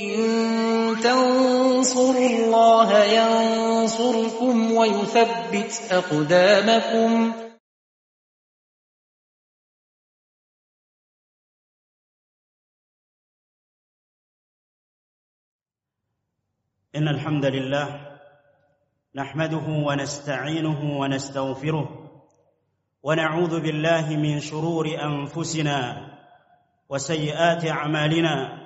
إن تنصروا الله ينصركم ويثبت أقدامكم. إن الحمد لله نحمده ونستعينه ونستغفره ونعوذ بالله من شرور أنفسنا وسيئات أعمالنا.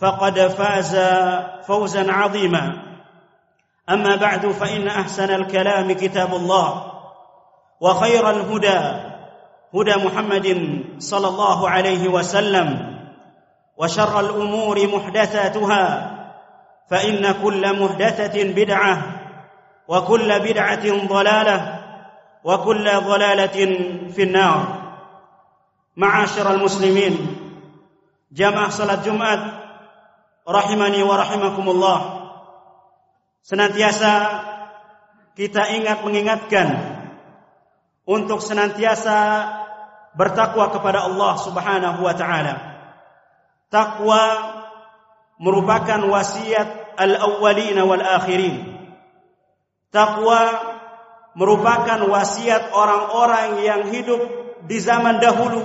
فقد فاز فوزا عظيما. أما بعد فإن أحسن الكلام كتاب الله وخير الهدى هدى محمد صلى الله عليه وسلم وشر الأمور محدثاتها فإن كل محدثة بدعة وكل بدعة ضلالة وكل ضلالة في النار. معاشر المسلمين جماعة صلاة jumat rahimani wa rahimakumullah senantiasa kita ingat mengingatkan untuk senantiasa bertakwa kepada Allah Subhanahu wa taala Takwa merupakan wasiat al-awwalina wal akhirin. Takwa merupakan wasiat orang-orang yang hidup di zaman dahulu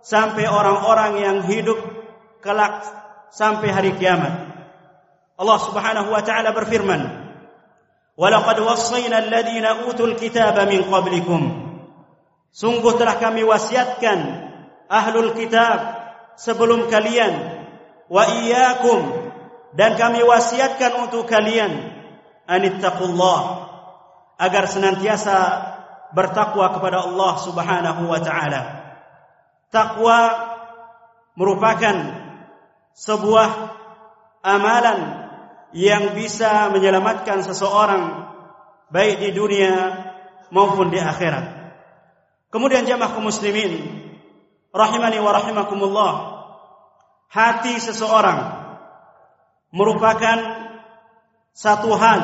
sampai orang-orang yang hidup kelak sampai hari kiamat. Allah Subhanahu wa taala berfirman, "Walaqad wassayna alladziina utul kitaba min qablikum." Sungguh telah kami wasiatkan ahlul kitab sebelum kalian wa iyyakum dan kami wasiatkan untuk kalian anittaqullah agar senantiasa bertakwa kepada Allah Subhanahu wa taala. Takwa merupakan sebuah amalan yang bisa menyelamatkan seseorang baik di dunia maupun di akhirat. Kemudian jamaah muslimin rahimani wa rahimakumullah hati seseorang merupakan satu hal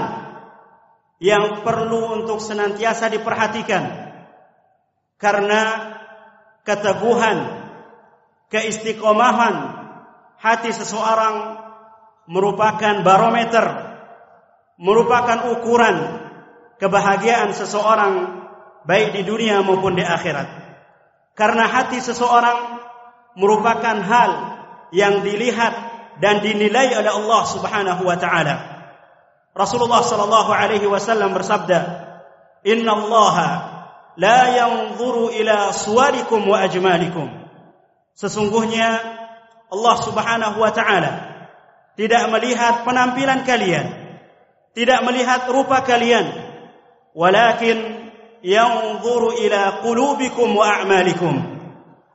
yang perlu untuk senantiasa diperhatikan karena keteguhan keistiqomahan hati seseorang merupakan barometer merupakan ukuran kebahagiaan seseorang baik di dunia maupun di akhirat karena hati seseorang merupakan hal yang dilihat dan dinilai oleh Allah Subhanahu wa taala. Rasulullah sallallahu alaihi wasallam bersabda, "Inna Allah la yanzuru ila suwarikum wa ajmalikum." Sesungguhnya Allah Subhanahu wa taala. Tidak melihat penampilan kalian, tidak melihat rupa kalian, walakin yanzuru ila qulubikum wa a'malikum.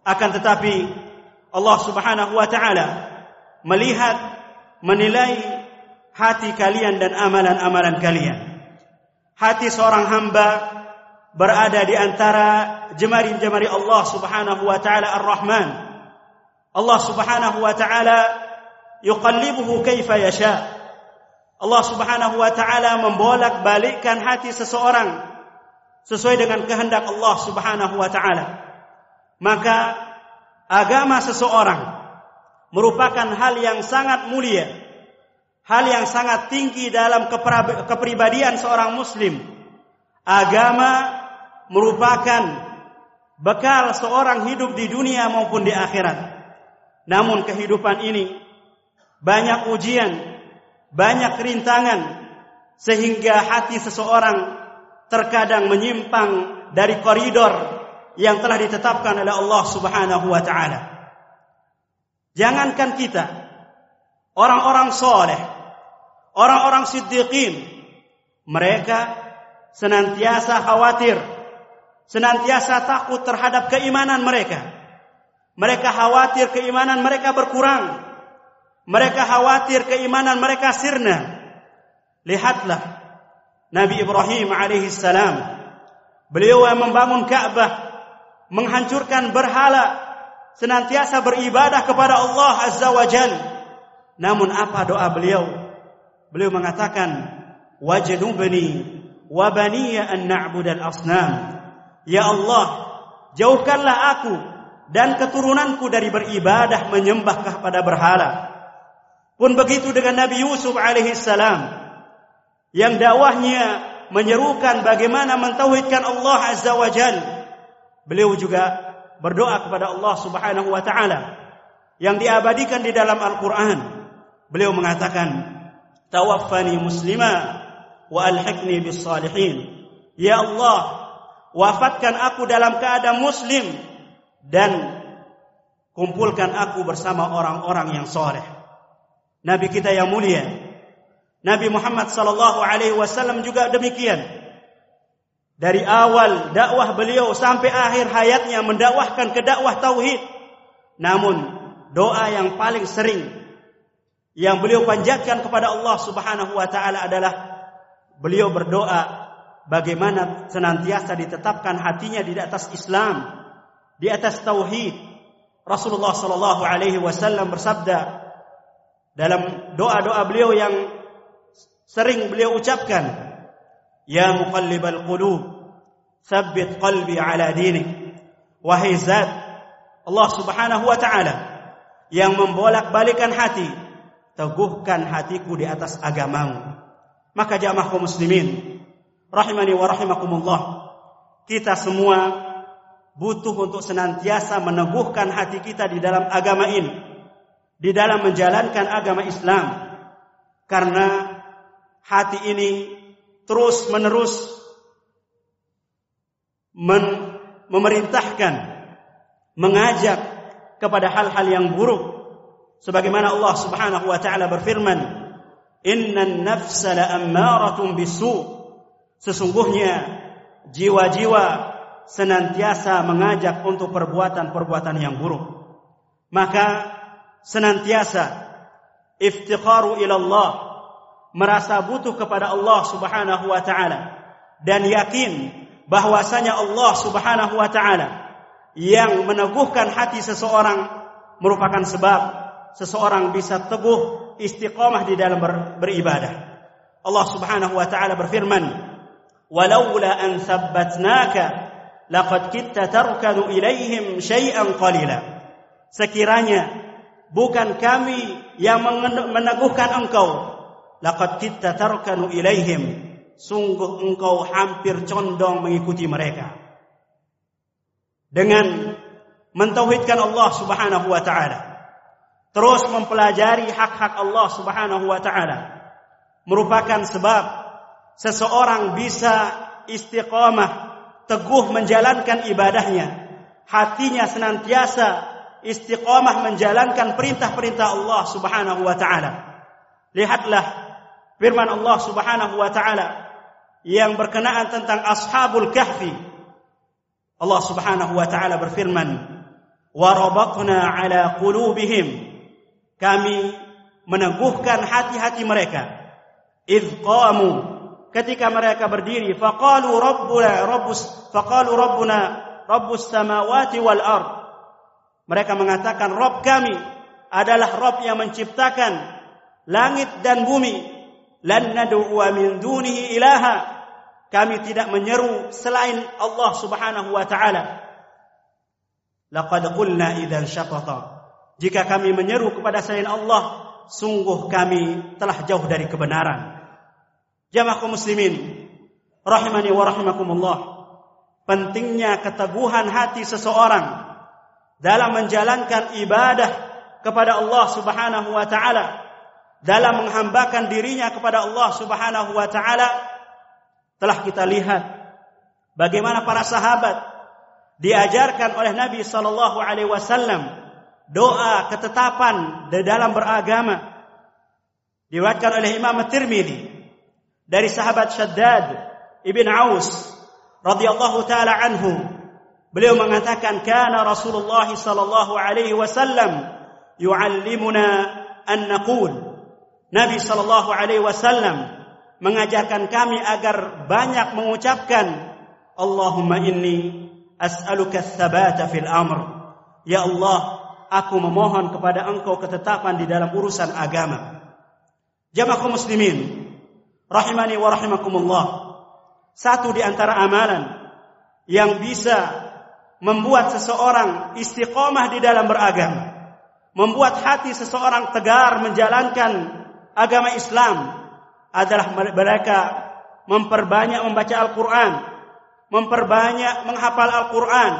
Akan tetapi Allah Subhanahu wa taala melihat menilai hati kalian dan amalan-amalan kalian. Hati seorang hamba berada di antara jemari-jemari Allah Subhanahu wa taala Ar-Rahman Allah Subhanahu wa taala yuqallibuhu kaifa yasha Allah Subhanahu wa taala membolak-balikkan hati seseorang sesuai dengan kehendak Allah Subhanahu wa taala. Maka agama seseorang merupakan hal yang sangat mulia, hal yang sangat tinggi dalam kepribadian seorang muslim. Agama merupakan bekal seorang hidup di dunia maupun di akhirat. Namun kehidupan ini banyak ujian, banyak rintangan sehingga hati seseorang terkadang menyimpang dari koridor yang telah ditetapkan oleh Allah Subhanahu wa taala. Jangankan kita, orang-orang soleh, orang-orang siddiqin, mereka senantiasa khawatir, senantiasa takut terhadap keimanan mereka. Mereka khawatir keimanan mereka berkurang. Mereka khawatir keimanan mereka sirna. Lihatlah Nabi Ibrahim alaihi salam. Beliau yang membangun Ka'bah, menghancurkan berhala, senantiasa beribadah kepada Allah Azza wa Jal. Namun apa doa beliau? Beliau mengatakan, "Wajnubni wa baniya an na'budal asnam." Ya Allah, jauhkanlah aku dan keturunanku dari beribadah menyembah kepada berhala. Pun begitu dengan Nabi Yusuf alaihi salam yang dakwahnya menyerukan bagaimana mentauhidkan Allah Azza wa Jalla. Beliau juga berdoa kepada Allah Subhanahu wa taala yang diabadikan di dalam Al-Qur'an. Beliau mengatakan, "Tawaffani muslima wa alhiqni bis salihin." Ya Allah, wafatkan aku dalam keadaan muslim dan kumpulkan aku bersama orang-orang yang soleh. Nabi kita yang mulia, Nabi Muhammad sallallahu alaihi wasallam juga demikian. Dari awal dakwah beliau sampai akhir hayatnya mendakwahkan ke dakwah tauhid. Namun doa yang paling sering yang beliau panjatkan kepada Allah Subhanahu wa taala adalah beliau berdoa bagaimana senantiasa ditetapkan hatinya di atas Islam, di atas tauhid. Rasulullah sallallahu alaihi wasallam bersabda dalam doa-doa beliau yang sering beliau ucapkan, Ya muqallibal qulub Thabbit qalbi ala dinik Wahai zat Allah subhanahu wa ta'ala Yang membolak-balikan hati Teguhkan hatiku di atas agamamu Maka jamaah kaum muslimin Rahimani wa rahimakumullah Kita semua butuh untuk senantiasa meneguhkan hati kita di dalam agama ini di dalam menjalankan agama Islam. Karena hati ini terus menerus men memerintahkan mengajak kepada hal-hal yang buruk. Sebagaimana Allah Subhanahu wa taala berfirman innan nafsa la'ammaratun bisu. Sesungguhnya jiwa-jiwa senantiasa mengajak untuk perbuatan-perbuatan yang buruk maka senantiasa iftikharu ila Allah merasa butuh kepada Allah Subhanahu wa taala dan yakin bahwasanya Allah Subhanahu wa taala yang meneguhkan hati seseorang merupakan sebab seseorang bisa teguh istiqamah di dalam ber, beribadah. Allah Subhanahu wa taala berfirman, "Walaula an laqad kitta tarkanu ilaihim syai'an qalila." Sekiranya bukan kami yang meneguhkan engkau laqad kitta tarkanu ilaihim sungguh engkau hampir condong mengikuti mereka dengan mentauhidkan Allah Subhanahu wa taala terus mempelajari hak-hak Allah Subhanahu wa taala merupakan sebab seseorang bisa istiqamah teguh menjalankan ibadahnya hatinya senantiasa istiqamah menjalankan perintah-perintah Allah Subhanahu wa taala lihatlah firman Allah Subhanahu wa taala yang berkenaan tentang ashabul kahfi. Allah Subhanahu wa taala berfirman, "Wa ala qulubihim." Kami meneguhkan hati-hati mereka. Idh qamu ketika mereka berdiri faqalu rabbuna rabbus faqalu rabbuna rabbus samawati wal ard. Mereka mengatakan Rabb kami adalah Rabb yang menciptakan langit dan bumi. Lan nad'u min dunihi ilaha. Kami tidak menyeru selain Allah Subhanahu wa taala. Laqad qulna idzan syatata jika kami menyeru kepada selain Allah sungguh kami telah jauh dari kebenaran jamaah kaum muslimin rahimani wa rahimakumullah. Pentingnya keteguhan hati seseorang dalam menjalankan ibadah kepada Allah Subhanahu wa taala dalam menghambakan dirinya kepada Allah Subhanahu wa taala. Telah kita lihat bagaimana para sahabat diajarkan oleh Nabi sallallahu alaihi wasallam doa ketetapan di dalam beragama. Diriwayatkan oleh Imam Tirmidzi dari sahabat Shaddad ibn Aus radhiyallahu taala anhu. Beliau mengatakan kana Rasulullah sallallahu alaihi wasallam yuallimuna an naqul. Nabi sallallahu alaihi wasallam mengajarkan kami agar banyak mengucapkan Allahumma inni as'aluka tsabata fil amr. Ya Allah aku memohon kepada engkau ketetapan di dalam urusan agama. Jamaah muslimin, rahimani wa rahimakumullah. Satu di antara amalan yang bisa membuat seseorang istiqomah di dalam beragama, membuat hati seseorang tegar menjalankan agama Islam adalah mereka memperbanyak membaca Al-Quran, memperbanyak menghafal Al-Quran,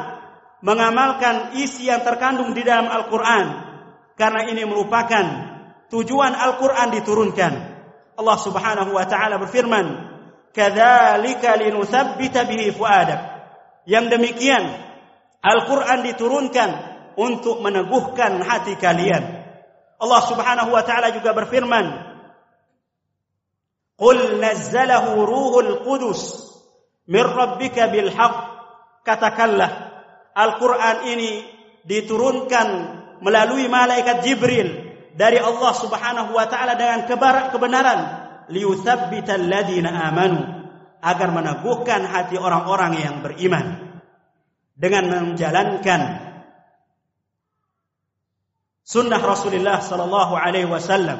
mengamalkan isi yang terkandung di dalam Al-Quran, karena ini merupakan tujuan Al-Quran diturunkan. Allah subhanahu wa ta'ala berfirman, Kadzalika linuthabbita bihi fuadak. Yang demikian, Al-Quran diturunkan untuk meneguhkan hati kalian. Allah subhanahu wa ta'ala juga berfirman, Qul nazzalahu ruhul qudus min rabbika bil haq. Katakanlah, Al-Quran ini diturunkan melalui malaikat Jibril dari Allah Subhanahu wa taala dengan kebenaran liyuthabbital ladina amanu agar meneguhkan hati orang-orang yang beriman. Dengan menjalankan sunnah Rasulullah sallallahu alaihi wasallam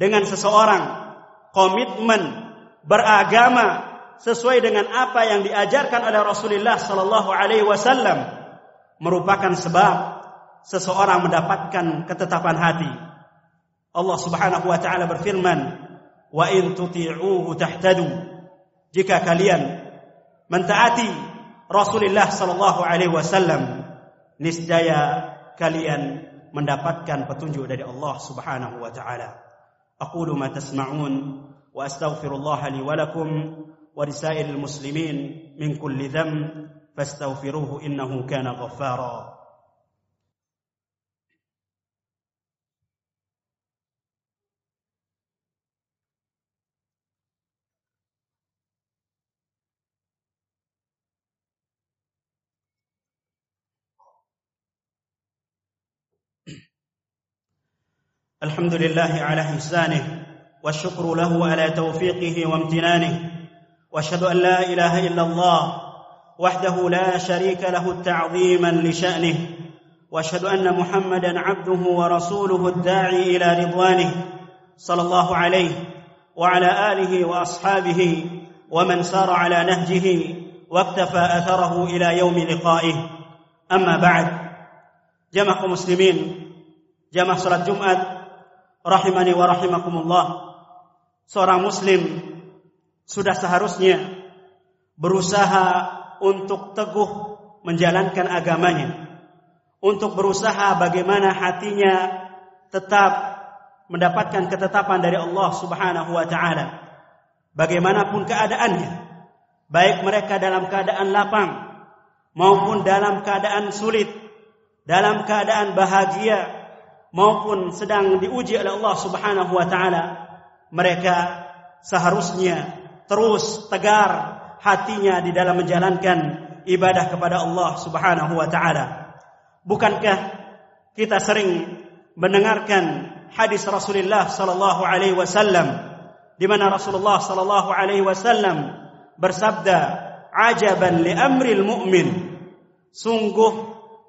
dengan seseorang komitmen beragama sesuai dengan apa yang diajarkan oleh Rasulullah sallallahu alaihi wasallam merupakan sebab seseorang mendapatkan ketetapan hati. Allah Subhanahu wa taala berfirman, "Wa in tuti'uhu tahtadu." Jika kalian mentaati Rasulullah sallallahu alaihi wasallam, niscaya kalian mendapatkan petunjuk dari Allah Subhanahu wa taala. Aqulu ma tasma'un wa astaghfirullah li wa lakum wa lisairil muslimin min kulli dhanb fastaghfiruhu innahu kana ghaffara. الحمد لله على إحسانه والشكر له على توفيقه وامتنانه وأشهد أن لا إله إلا الله وحده لا شريك له تعظيما لشأنه وأشهد أن محمدا عبده ورسوله الداعي إلى رضوانه صلى الله عليه وعلى آله وأصحابه ومن سار على نهجه واكتفى أثره إلى يوم لقائه. أما بعد جمع مسلمين جمع صلاة جمعه rahimani wa rahimakumullah. Seorang muslim sudah seharusnya berusaha untuk teguh menjalankan agamanya. Untuk berusaha bagaimana hatinya tetap mendapatkan ketetapan dari Allah Subhanahu wa taala. Bagaimanapun keadaannya baik mereka dalam keadaan lapang maupun dalam keadaan sulit dalam keadaan bahagia maupun sedang diuji oleh Allah Subhanahu wa taala, mereka seharusnya terus tegar hatinya di dalam menjalankan ibadah kepada Allah Subhanahu wa taala. Bukankah kita sering mendengarkan hadis Rasulullah sallallahu alaihi wasallam di mana Rasulullah sallallahu alaihi wasallam bersabda, "Ajaban li amril mu'min." Sungguh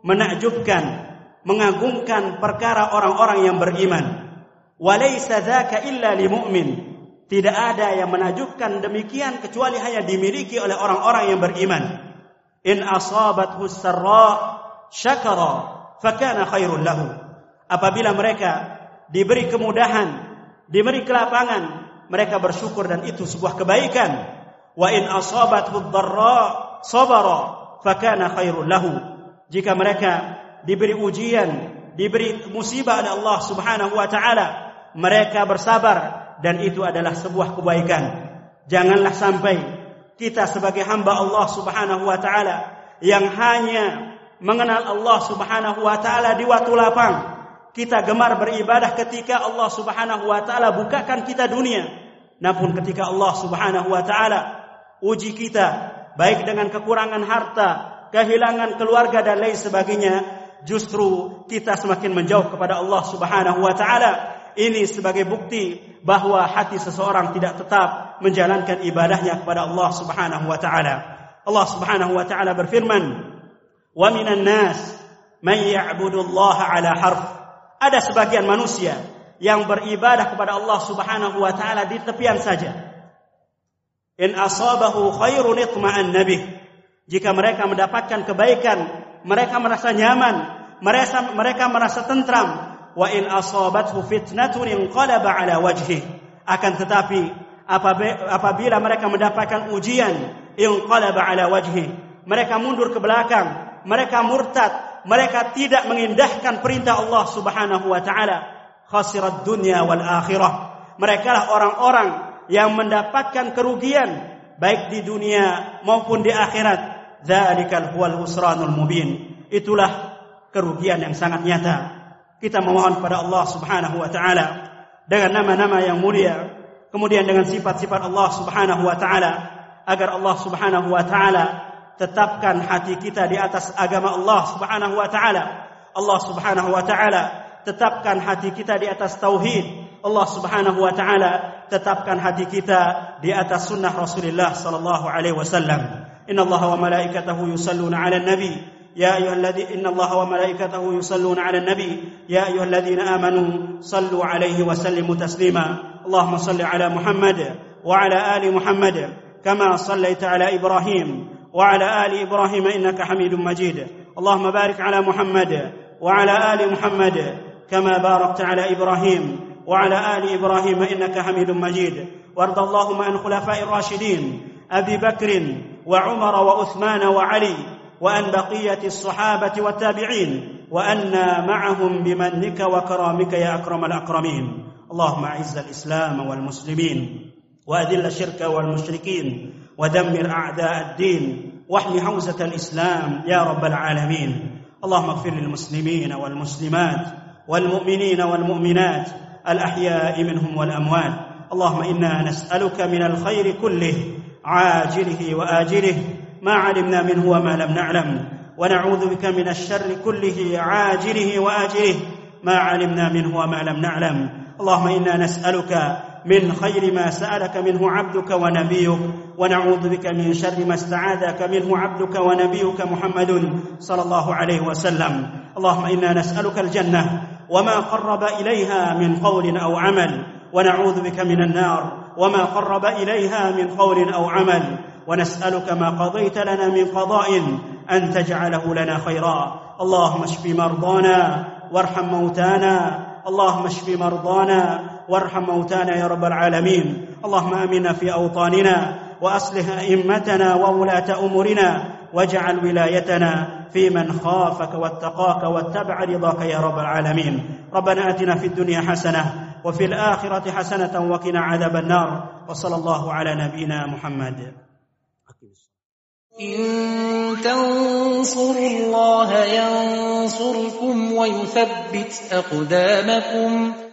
menakjubkan mengagungkan perkara orang-orang yang beriman. Walaysa dzaka illa limu'min. Tidak ada yang menajubkan demikian kecuali hanya dimiliki oleh orang-orang yang beriman. In asabathu sarra syakara fakana khairul lahu. Apabila mereka diberi kemudahan, diberi kelapangan, mereka bersyukur dan itu sebuah kebaikan. Wa in asabathu dharra sabara fakana khairul lahu. Jika mereka diberi ujian, diberi musibah oleh Allah Subhanahu wa taala, mereka bersabar dan itu adalah sebuah kebaikan. Janganlah sampai kita sebagai hamba Allah Subhanahu wa taala yang hanya mengenal Allah Subhanahu wa taala di waktu lapang. Kita gemar beribadah ketika Allah Subhanahu wa taala bukakan kita dunia. Namun ketika Allah Subhanahu wa taala uji kita baik dengan kekurangan harta, kehilangan keluarga dan lain sebagainya, justru kita semakin menjauh kepada Allah Subhanahu wa taala ini sebagai bukti bahwa hati seseorang tidak tetap menjalankan ibadahnya kepada Allah Subhanahu wa taala. Allah Subhanahu wa taala berfirman, "Wa minan nas man ya'budu Allah 'ala harf." Ada sebagian manusia yang beribadah kepada Allah Subhanahu wa taala di tepian saja. In asabahu khairun itma'an nabih. Jika mereka mendapatkan kebaikan, mereka merasa nyaman, mereka mereka merasa tentram, wa in asabathu fitnatun inqalaba ala wajhi. Akan tetapi apabila mereka mendapatkan ujian inqalaba ala wajhi. Mereka mundur ke belakang. Mereka murtad. Mereka tidak mengindahkan perintah Allah Subhanahu wa taala. Khasirat dunya wal akhirah. Mereka lah orang-orang yang mendapatkan kerugian baik di dunia maupun di akhirat dzalikal huwal husranul mubin. Itulah kerugian yang sangat nyata. Kita memohon kepada Allah Subhanahu wa taala dengan nama-nama yang mulia kemudian dengan sifat-sifat Allah Subhanahu wa taala agar Allah Subhanahu wa taala tetapkan hati kita di atas agama Allah Subhanahu wa taala. Allah Subhanahu wa taala tetapkan hati kita di atas tauhid. Allah Subhanahu wa taala tetapkan hati kita di atas sunnah Rasulullah sallallahu alaihi wasallam Allah wa malaikatahu yusalluna 'alan nabi يا أيها الذين إن الله وملائكته يصلون على النبي. يا أيها الذين آمنوا صلوا عليه وسلموا تسليما. اللهم صل على محمد وعلى آل محمد كما صليت على إبراهيم وعلى آل إبراهيم إنك حميد مجيد. اللهم بارك على محمد وعلى آل محمد كما باركت على إبراهيم وعلى آل إبراهيم إنك حميد مجيد. وارض اللهم عن خلفاء الراشدين أبي بكر وعمر وعثمان وعلي وأن بقية الصحابة والتابعين وأنا معهم بمنك وكرامك يا أكرم الأكرمين. اللهم أعز الإسلام والمسلمين وأذل الشرك والمشركين ودمر أعداء الدين واحم حوزة الإسلام يا رب العالمين. اللهم اغفر للمسلمين والمسلمات والمؤمنين والمؤمنات الأحياء منهم والأموات. اللهم إنا نسألك من الخير كله عاجله وآجله ما علمنا منه وما لم نعلم. ونعوذ بك من الشر كله عاجله وآجله ما علمنا منه وما لم نعلم. اللهم إنا نسألك من خير ما سألك منه عبدك ونبيك. ونعوذ بك من شر ما استعاذك منه عبدك ونبيك محمد صلى الله عليه وسلم. اللهم إنا نسألك الجنة وما قرب إليها من قول أو عمل. ونعوذ بك من النار وما قرب إليها من قول أو عمل ونسألك ما قضيت لنا من قضاء أن تجعله لنا خيرا. اللهم اشف مرضانا وارحم موتانا. اللهم اشف مرضانا وارحم موتانا يا رب العالمين. اللهم آمنا في أوطاننا وأصلح أئمتنا وولاة أمورنا واجعل ولايتنا في من خافك واتقاك واتبع رضاك يا رب العالمين. ربنا آتنا في الدنيا حسنة وفي الآخرة حسنة وقنا عذاب النار. وصلى الله على نبينا محمد. إن تنصروا الله ينصركم ويثبت أقدامكم.